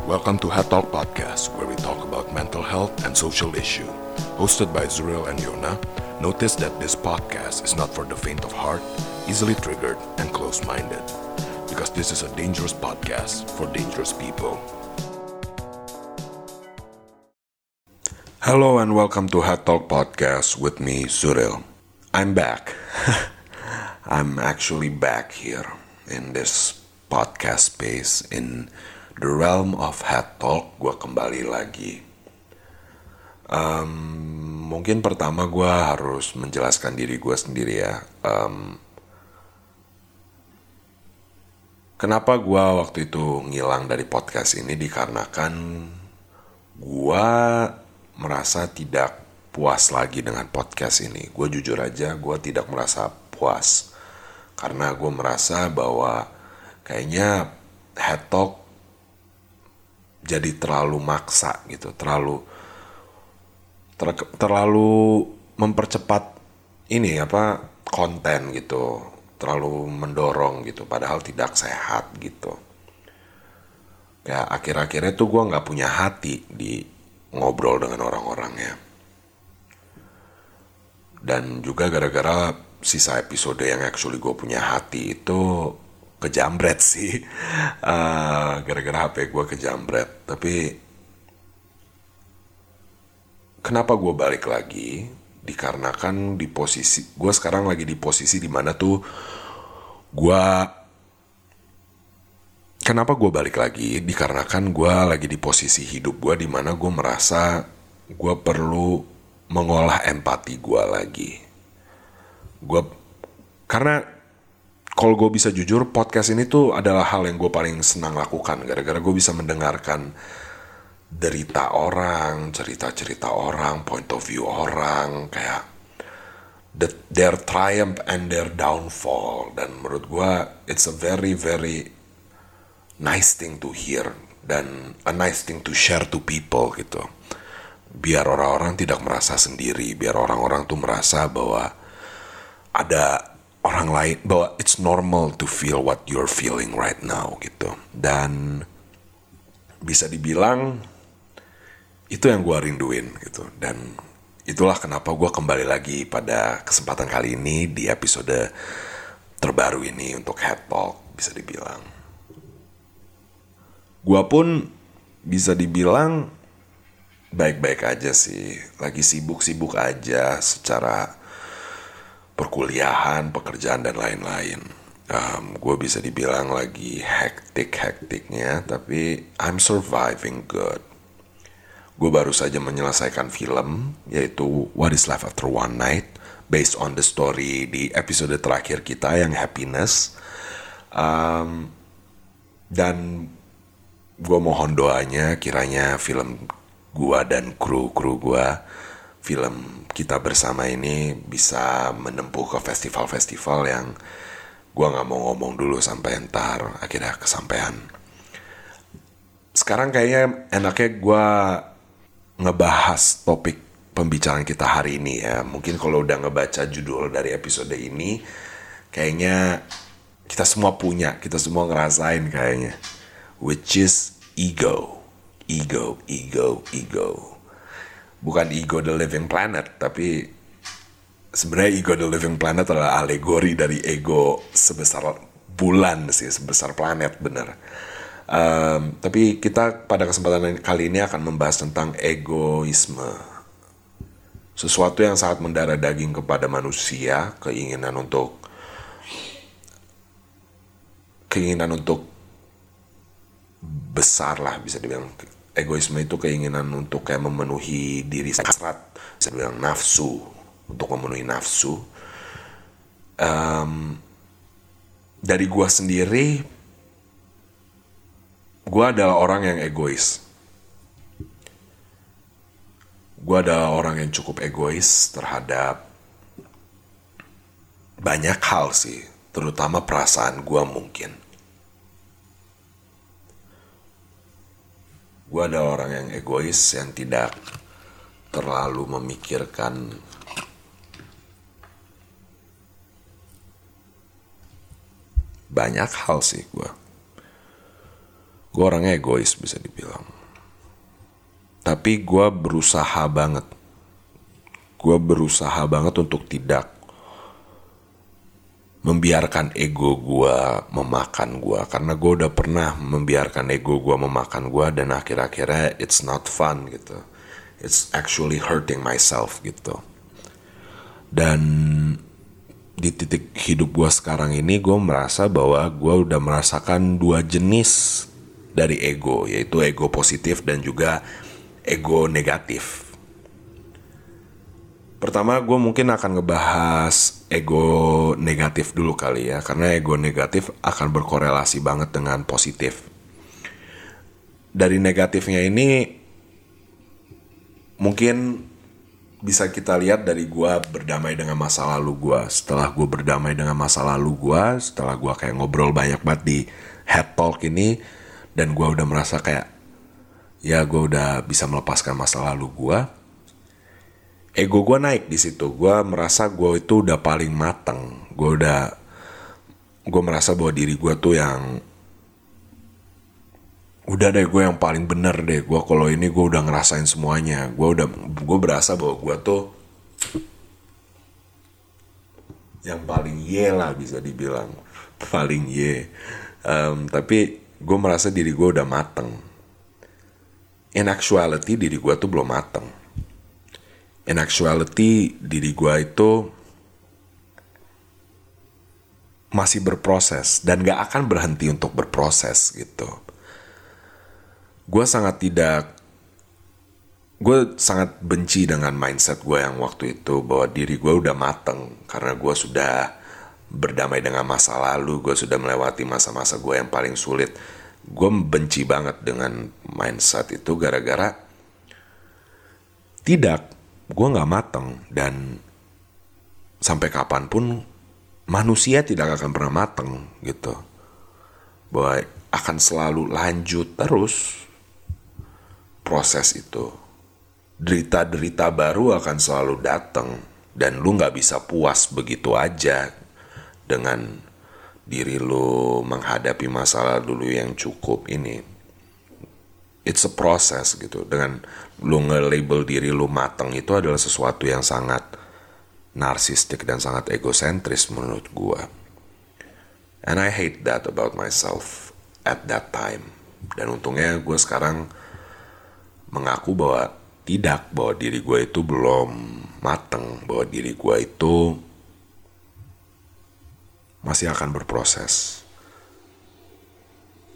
Welcome to Head Talk Podcast, where we talk about mental health and social issue. Hosted by Zuriel and Yona, notice that this podcast is not for the faint of heart, easily triggered, and close-minded. Because this is a dangerous podcast for dangerous people. Hello and welcome to Head Talk Podcast with me, Zuriel. I'm back. I'm actually back here in this podcast space in the realm of head talk. Gue kembali lagi. Um, mungkin pertama gue harus menjelaskan diri gue sendiri ya. Um, kenapa gue waktu itu ngilang dari podcast ini dikarenakan gue merasa tidak puas lagi dengan podcast ini. Gue jujur aja, gue tidak merasa puas karena gue merasa bahwa kayaknya head talk jadi terlalu maksa gitu, terlalu ter, terlalu mempercepat ini apa konten gitu, terlalu mendorong gitu, padahal tidak sehat gitu. Kayak akhir-akhirnya tuh gue nggak punya hati di ngobrol dengan orang-orangnya dan juga gara-gara sisa episode yang actually gue punya hati itu kejambret sih. Uh, gara-gara HP gue kejambret. Tapi kenapa gue balik lagi? Dikarenakan di posisi gue sekarang lagi di posisi di mana tuh gue kenapa gue balik lagi? Dikarenakan gue lagi di posisi hidup gue di mana gue merasa gue perlu mengolah empati gue lagi. Gue karena kalau gue bisa jujur podcast ini tuh adalah hal yang gue paling senang lakukan gara-gara gue bisa mendengarkan derita orang, cerita-cerita orang, point of view orang, kayak the, their triumph and their downfall. Dan menurut gue, it's a very very nice thing to hear dan a nice thing to share to people gitu biar orang-orang tidak merasa sendiri, biar orang-orang tuh merasa bahwa ada orang lain, bahwa it's normal to feel what you're feeling right now gitu. Dan bisa dibilang itu yang gue rinduin gitu. Dan itulah kenapa gue kembali lagi pada kesempatan kali ini di episode terbaru ini untuk Head Talk bisa dibilang. Gue pun bisa dibilang baik-baik aja sih. Lagi sibuk-sibuk aja secara perkuliahan, pekerjaan dan lain-lain. Um, gue bisa dibilang lagi hektik-hektiknya, tapi I'm surviving good. Gue baru saja menyelesaikan film, yaitu What is Life After One Night, based on the story di episode terakhir kita yang Happiness. Um, dan gue mohon doanya kiranya film gua dan kru-kru gua film kita bersama ini bisa menempuh ke festival-festival yang gua nggak mau ngomong dulu sampai ntar akhirnya kesampaian. Sekarang kayaknya enaknya gua ngebahas topik pembicaraan kita hari ini ya. Mungkin kalau udah ngebaca judul dari episode ini, kayaknya kita semua punya, kita semua ngerasain kayaknya. Which is ego ego, ego, ego. Bukan ego the living planet, tapi sebenarnya ego the living planet adalah alegori dari ego sebesar bulan sih, sebesar planet bener. Um, tapi kita pada kesempatan kali ini akan membahas tentang egoisme. Sesuatu yang sangat mendarah daging kepada manusia, keinginan untuk keinginan untuk besar lah bisa dibilang egoisme itu keinginan untuk kayak memenuhi diri hasrat. Saya bilang nafsu untuk memenuhi nafsu. Um, dari gua sendiri gua adalah orang yang egois. Gua adalah orang yang cukup egois terhadap banyak hal sih terutama perasaan gua mungkin gue ada orang yang egois yang tidak terlalu memikirkan banyak hal sih gue gue orangnya egois bisa dibilang. Tapi gue berusaha banget. Gue berusaha banget untuk tidak membiarkan ego gue memakan gue karena gue udah pernah membiarkan ego gue memakan gue dan akhir-akhirnya it's not fun gitu. It's actually hurting myself gitu. Dan di titik hidup gue sekarang ini gue merasa bahwa gue udah merasakan dua jenis dari ego yaitu ego positif dan juga ego negatif. Pertama gue mungkin akan ngebahas ego negatif dulu kali ya Karena ego negatif akan berkorelasi banget dengan positif. Dari negatifnya ini Mungkin bisa kita lihat dari gue berdamai dengan masa lalu gue Setelah gue berdamai dengan masa lalu gue Setelah gue kayak ngobrol banyak banget di head talk ini Dan gue udah merasa kayak Ya gue udah bisa melepaskan masa lalu gue ego gue naik di situ. Gue merasa gue itu udah paling mateng. Gue udah gue merasa bahwa diri gue tuh yang udah deh gue yang paling bener deh. Gue kalau ini gue udah ngerasain semuanya. Gue udah gue berasa bahwa gue tuh yang paling ye lah bisa dibilang. Paling ye um, tapi gue merasa diri gue udah mateng. In actuality diri gue tuh belum mateng in actuality diri gue itu masih berproses dan gak akan berhenti untuk berproses gitu. Gue sangat tidak, gue sangat benci dengan mindset gue yang waktu itu bahwa diri gue udah mateng karena gue sudah berdamai dengan masa lalu, gue sudah melewati masa-masa gue yang paling sulit. Gue benci banget dengan mindset itu gara-gara tidak gue nggak mateng dan sampai kapan pun manusia tidak akan pernah mateng gitu. Bahwa akan selalu lanjut terus proses itu. Derita-derita baru akan selalu datang dan lu nggak bisa puas begitu aja dengan diri lu menghadapi masalah dulu yang cukup ini it's a process gitu. Dengan lu nge-label diri lu mateng itu adalah sesuatu yang sangat narsistik dan sangat egosentris menurut gua. And I hate that about myself at that time. Dan untungnya gue sekarang mengaku bahwa tidak bahwa diri gue itu belum mateng bahwa diri gue itu masih akan berproses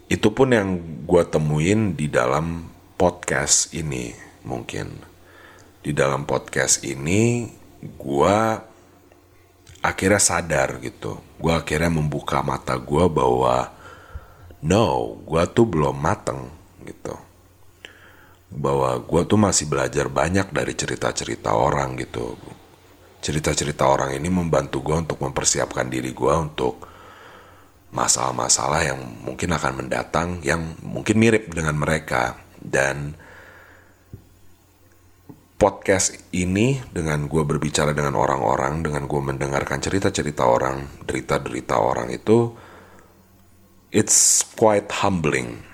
itu pun yang gue temuin di dalam podcast ini mungkin. Di dalam podcast ini gue akhirnya sadar gitu. Gue akhirnya membuka mata gue bahwa no gue tuh belum mateng gitu. Bahwa gue tuh masih belajar banyak dari cerita-cerita orang gitu. Cerita-cerita orang ini membantu gue untuk mempersiapkan diri gue untuk masalah-masalah yang mungkin akan mendatang yang mungkin mirip dengan mereka. Dan podcast ini dengan gue berbicara dengan orang-orang dengan gue mendengarkan cerita-cerita orang derita-derita orang itu it's quite humbling.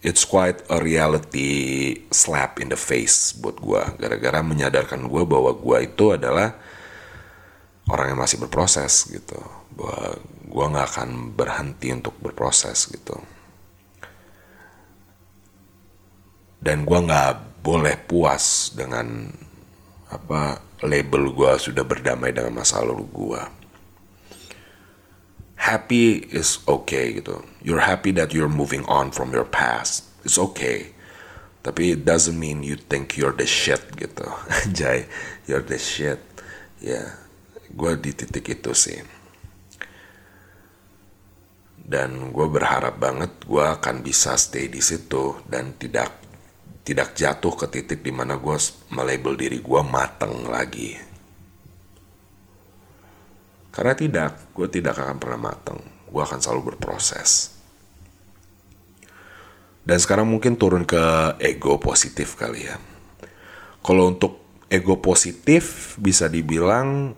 It's quite a reality slap in the face buat gue gara-gara menyadarkan gue bahwa gue itu adalah orang yang masih berproses gitu. Bahwa gue nggak akan berhenti untuk berproses gitu. Dan gue nggak boleh puas dengan apa label gue sudah berdamai dengan masa lalu gue happy is okay gitu. You're happy that you're moving on from your past. It's okay. Tapi it doesn't mean you think you're the shit gitu. Jay you're the shit. Ya yeah. gue di titik itu sih dan gue berharap banget gue akan bisa stay di situ dan tidak tidak jatuh ke titik di mana gue melabel diri gue mateng lagi. Karena tidak gue tidak akan pernah mateng. Gue akan selalu berproses. Dan sekarang mungkin turun ke ego positif kali ya. Kalau untuk ego positif bisa dibilang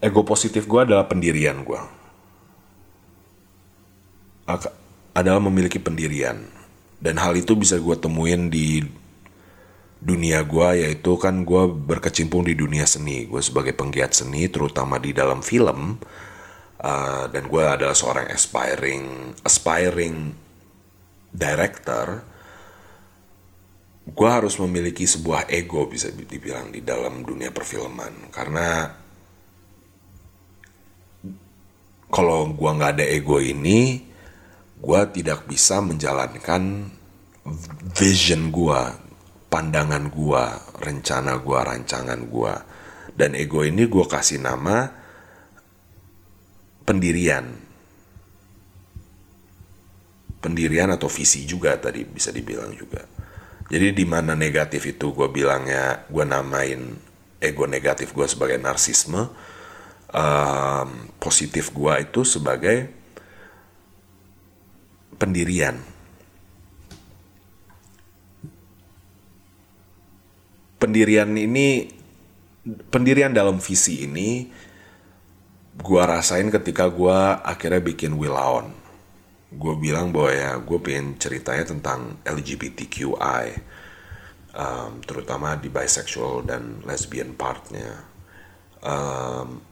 ego positif gue adalah pendirian gue adalah memiliki pendirian. Dan hal itu bisa gue temuin di dunia gue yaitu kan gue berkecimpung di dunia seni. Gue sebagai penggiat seni terutama di dalam film uh, dan gue adalah seorang aspiring aspiring director gue harus memiliki sebuah ego bisa dibilang di dalam dunia perfilman. Karena kalau gue nggak ada ego ini gue tidak bisa menjalankan vision gue pandangan gue rencana gue rancangan gue dan ego ini gue kasih nama pendirian. Pendirian atau visi juga tadi bisa dibilang juga. Jadi di mana negatif itu gue bilangnya gue namain ego negatif gue sebagai narsisme um, positif gue itu sebagai pendirian. Pendirian ini, pendirian dalam visi ini, gue rasain ketika gue akhirnya bikin Will On. Gue bilang bahwa ya gue pengen ceritanya tentang LGBTQI, um, terutama di bisexual dan lesbian partnya. Um,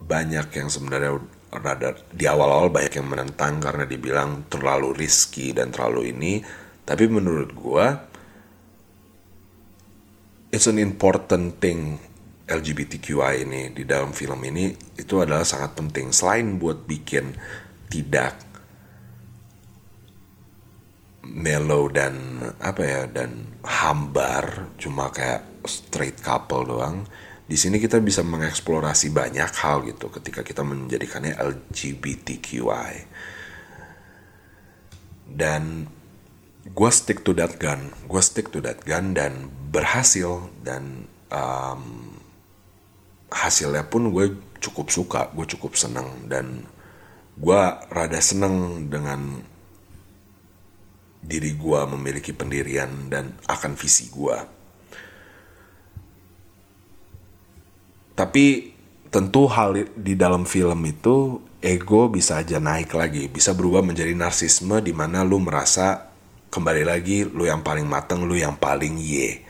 banyak yang sebenarnya rada di awal-awal banyak yang menentang karena dibilang terlalu risky dan terlalu ini. Tapi menurut gua it's an important thing LGBTQI ini di dalam film ini itu adalah sangat penting. Selain buat bikin tidak mellow dan apa ya dan hambar cuma kayak straight couple doang di sini kita bisa mengeksplorasi banyak hal gitu ketika kita menjadikannya LGBTQI dan gue stick to that gun gue stick to that gun dan berhasil dan um, hasilnya pun gue cukup suka gue cukup seneng dan gue rada seneng dengan diri gue memiliki pendirian dan akan visi gue Tapi tentu hal di dalam film itu ego bisa aja naik lagi, bisa berubah menjadi narsisme di mana lu merasa kembali lagi lu yang paling mateng, lu yang paling ye.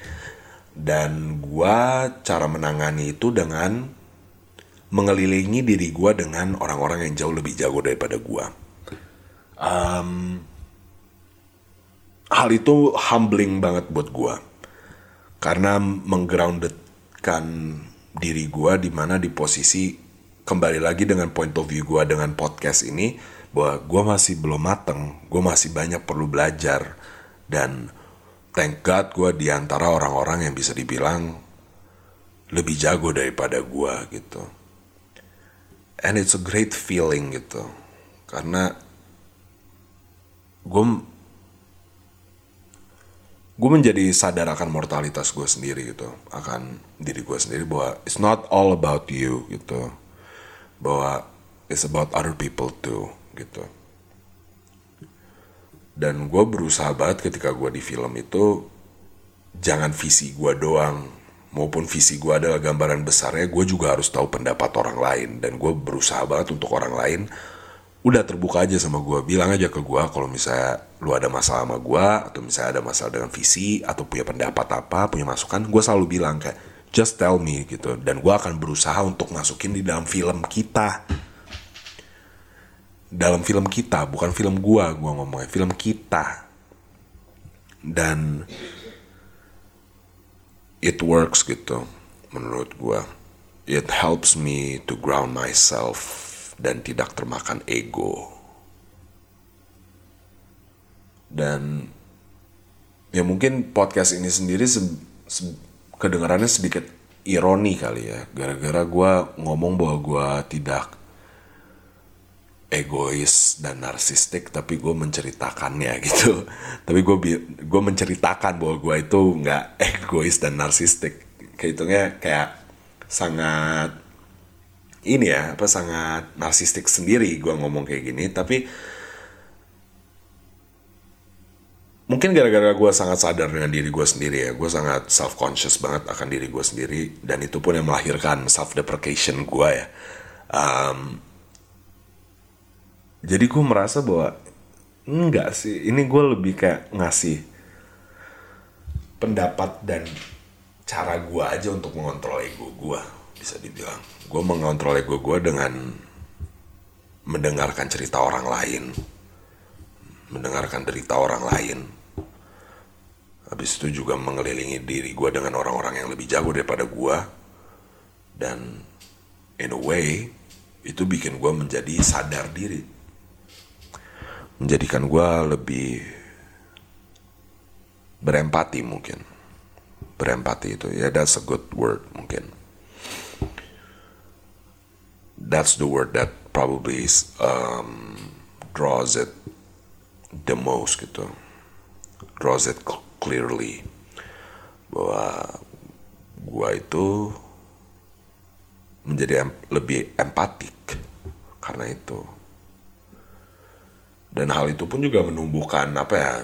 Dan gua cara menangani itu dengan mengelilingi diri gua dengan orang-orang yang jauh lebih jago daripada gua. Um, hal itu humbling banget buat gua karena menggroundedkan diri gue di mana di posisi kembali lagi dengan point of view gue dengan podcast ini bahwa gue masih belum mateng, gue masih banyak perlu belajar dan thank God gue di antara orang-orang yang bisa dibilang lebih jago daripada gue gitu. And it's a great feeling gitu karena gue gue menjadi sadar akan mortalitas gue sendiri gitu akan diri gue sendiri bahwa it's not all about you gitu. Bahwa it's about other people too gitu. Dan gue berusaha banget ketika gue di film itu jangan visi gue doang maupun visi gue adalah gambaran besarnya gue juga harus tahu pendapat orang lain. Dan gue berusaha banget untuk orang lain udah terbuka aja sama gue bilang aja ke gue kalau misalnya lu ada masalah sama gue atau misalnya ada masalah dengan visi atau punya pendapat apa punya masukan gue selalu bilang kayak just tell me gitu. Dan gue akan berusaha untuk masukin di dalam film kita. Dalam film kita bukan film gue gue ngomongnya film kita. Dan it works gitu menurut gue it helps me to ground myself dan tidak termakan ego. Dan ya mungkin podcast ini sendiri se se kedengarannya sedikit ironi kali ya, gara-gara gue ngomong bahwa gue tidak egois dan narsistik tapi gue menceritakannya gitu. Tapi gue gue menceritakan bahwa gue itu nggak egois dan narsistik. Kehitungnya kayak sangat ini ya apa sangat narsistik sendiri gue ngomong kayak gini. Tapi mungkin gara-gara gue sangat sadar dengan diri gue sendiri ya. Gue sangat self conscious banget akan diri gue sendiri. Dan itu pun yang melahirkan self deprecation gue ya. Um, jadi gue merasa bahwa enggak sih. Ini gue lebih kayak ngasih pendapat dan cara gue aja untuk mengontrol ego gue bisa dibilang. Gue mengontrol ego gue dengan mendengarkan cerita orang lain. Mendengarkan derita orang lain habis itu juga mengelilingi diri gue dengan orang-orang yang lebih jago daripada gue dan in a way itu bikin gue menjadi sadar diri. Menjadikan gue lebih berempati mungkin. Berempati itu ya that's a good word mungkin. That's the word that probably um, draws it the most gitu. Draws it clearly bahwa gue itu menjadi em lebih empatik karena itu. Dan hal itu pun juga menumbuhkan apa ya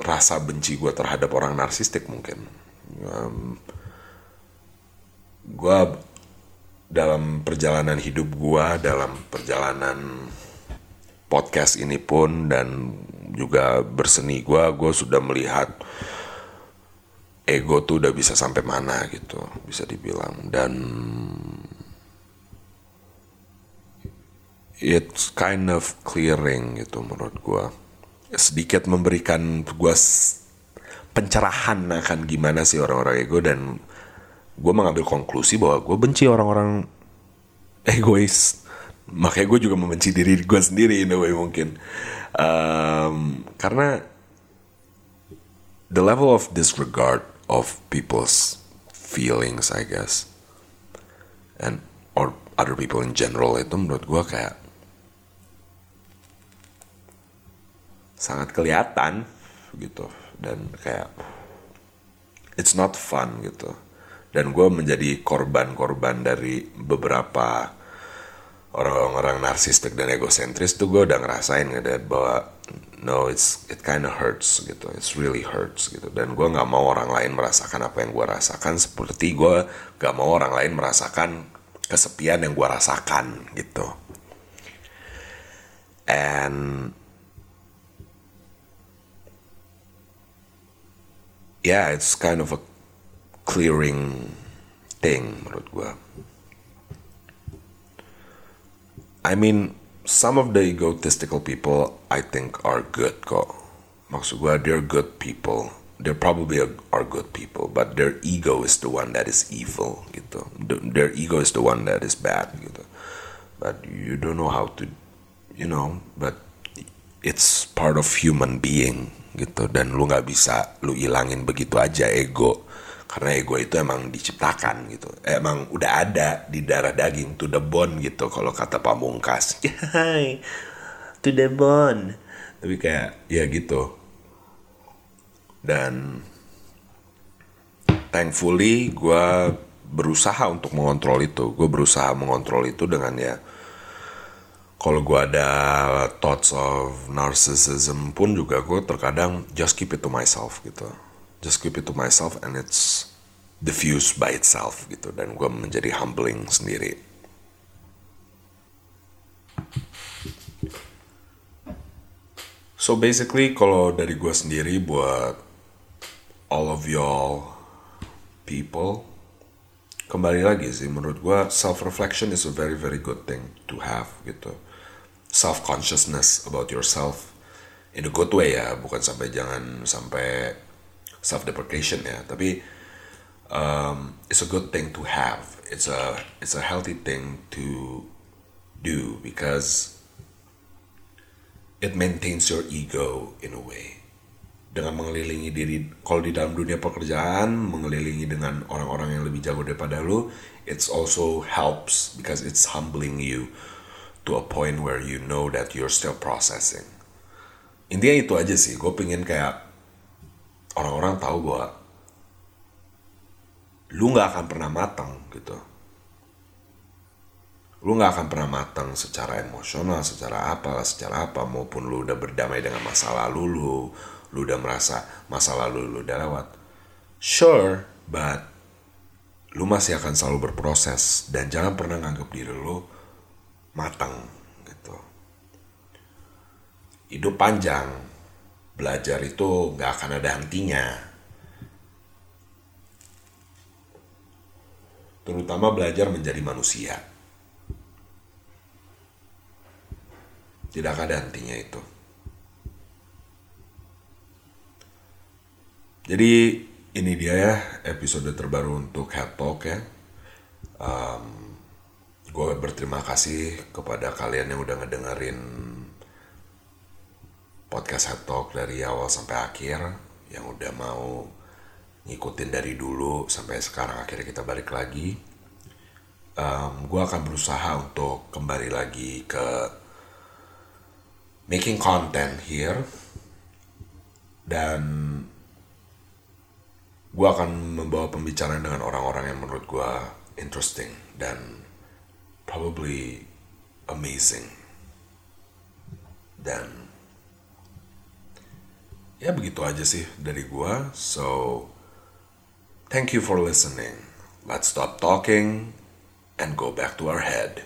rasa benci gue terhadap orang narsistik mungkin. Um, gue dalam perjalanan hidup gue dalam perjalanan podcast ini pun dan juga berseni gue gue sudah melihat ego tuh udah bisa sampai mana gitu bisa dibilang. Dan it's kind of clearing gitu menurut gue sedikit memberikan gue pencerahan akan gimana sih orang-orang ego dan gue mengambil konklusi bahwa gue benci orang-orang egois. Makanya gue juga membenci diri gue sendiri in a way mungkin um, karena the level of disregard of people's feelings I guess and or other people in general itu menurut gue kayak sangat kelihatan gitu. Dan kayak it's not fun gitu. Dan gue menjadi korban-korban dari beberapa orang-orang narsistik dan egosentris tuh gue udah ngerasain ngeliat bahwa no it's it kind of hurts gitu it's really hurts gitu dan gue nggak mau orang lain merasakan apa yang gue rasakan seperti gue nggak mau orang lain merasakan kesepian yang gue rasakan gitu and yeah, it's kind of a clearing thing menurut gue. I mean, some of the egotistical people I think are good kok. Maksud gue, they're good people. They probably are good people, but their ego is the one that is evil gitu. Their ego is the one that is bad gitu. But you don't know how to, you know, but it's part of human being gitu dan lu nggak bisa lu ilangin begitu aja ego karena ego itu emang diciptakan gitu. Emang udah ada di darah daging to the bone gitu kalau kata pamungkas. To the bone. Tapi kayak ya gitu. Dan thankfully gue berusaha untuk mengontrol itu. Gue berusaha mengontrol itu dengan ya kalau gue ada thoughts of narcissism pun juga gue terkadang just keep it to myself gitu just keep it to myself and it's diffused by itself gitu. Dan gue menjadi humbling sendiri. So basically kalau dari gue sendiri buat all of y'all people kembali lagi sih menurut gue self reflection is a very very good thing to have gitu. Self consciousness about yourself in a good way ya bukan sampai jangan sampai self deprecation ya. Tapi um, it's a good thing to have. It's a it's a healthy thing to do because it maintains your ego in a way. Dengan mengelilingi diri kalau di dalam dunia pekerjaan mengelilingi dengan orang-orang yang lebih jago daripada lu it's also helps because it's humbling you to a point where you know that you're still processing. Intinya itu aja sih, gue pengen kayak orang-orang tahu bahwa lu nggak akan pernah matang gitu. Lu nggak akan pernah matang secara emosional, secara apa, secara apa, maupun lu udah berdamai dengan masa lalu lu, lu udah merasa masa lalu lu udah lewat. Sure, but lu masih akan selalu berproses dan jangan pernah nganggap diri lu matang gitu hidup panjang belajar itu nggak akan ada hentinya. Terutama belajar menjadi manusia. Tidak ada hentinya itu. Jadi ini dia ya episode terbaru untuk Head Talk ya. Um, gue berterima kasih kepada kalian yang udah ngedengerin podcast Head Talk dari awal sampai akhir yang udah mau ngikutin dari dulu sampai sekarang akhirnya kita balik lagi. Um, gue akan berusaha untuk kembali lagi ke making content here. Dan gue akan membawa pembicaraan dengan orang-orang yang menurut gue interesting dan probably amazing. Dan ya begitu aja sih dari gue so thank you for listening. Let's stop talking and go back to our head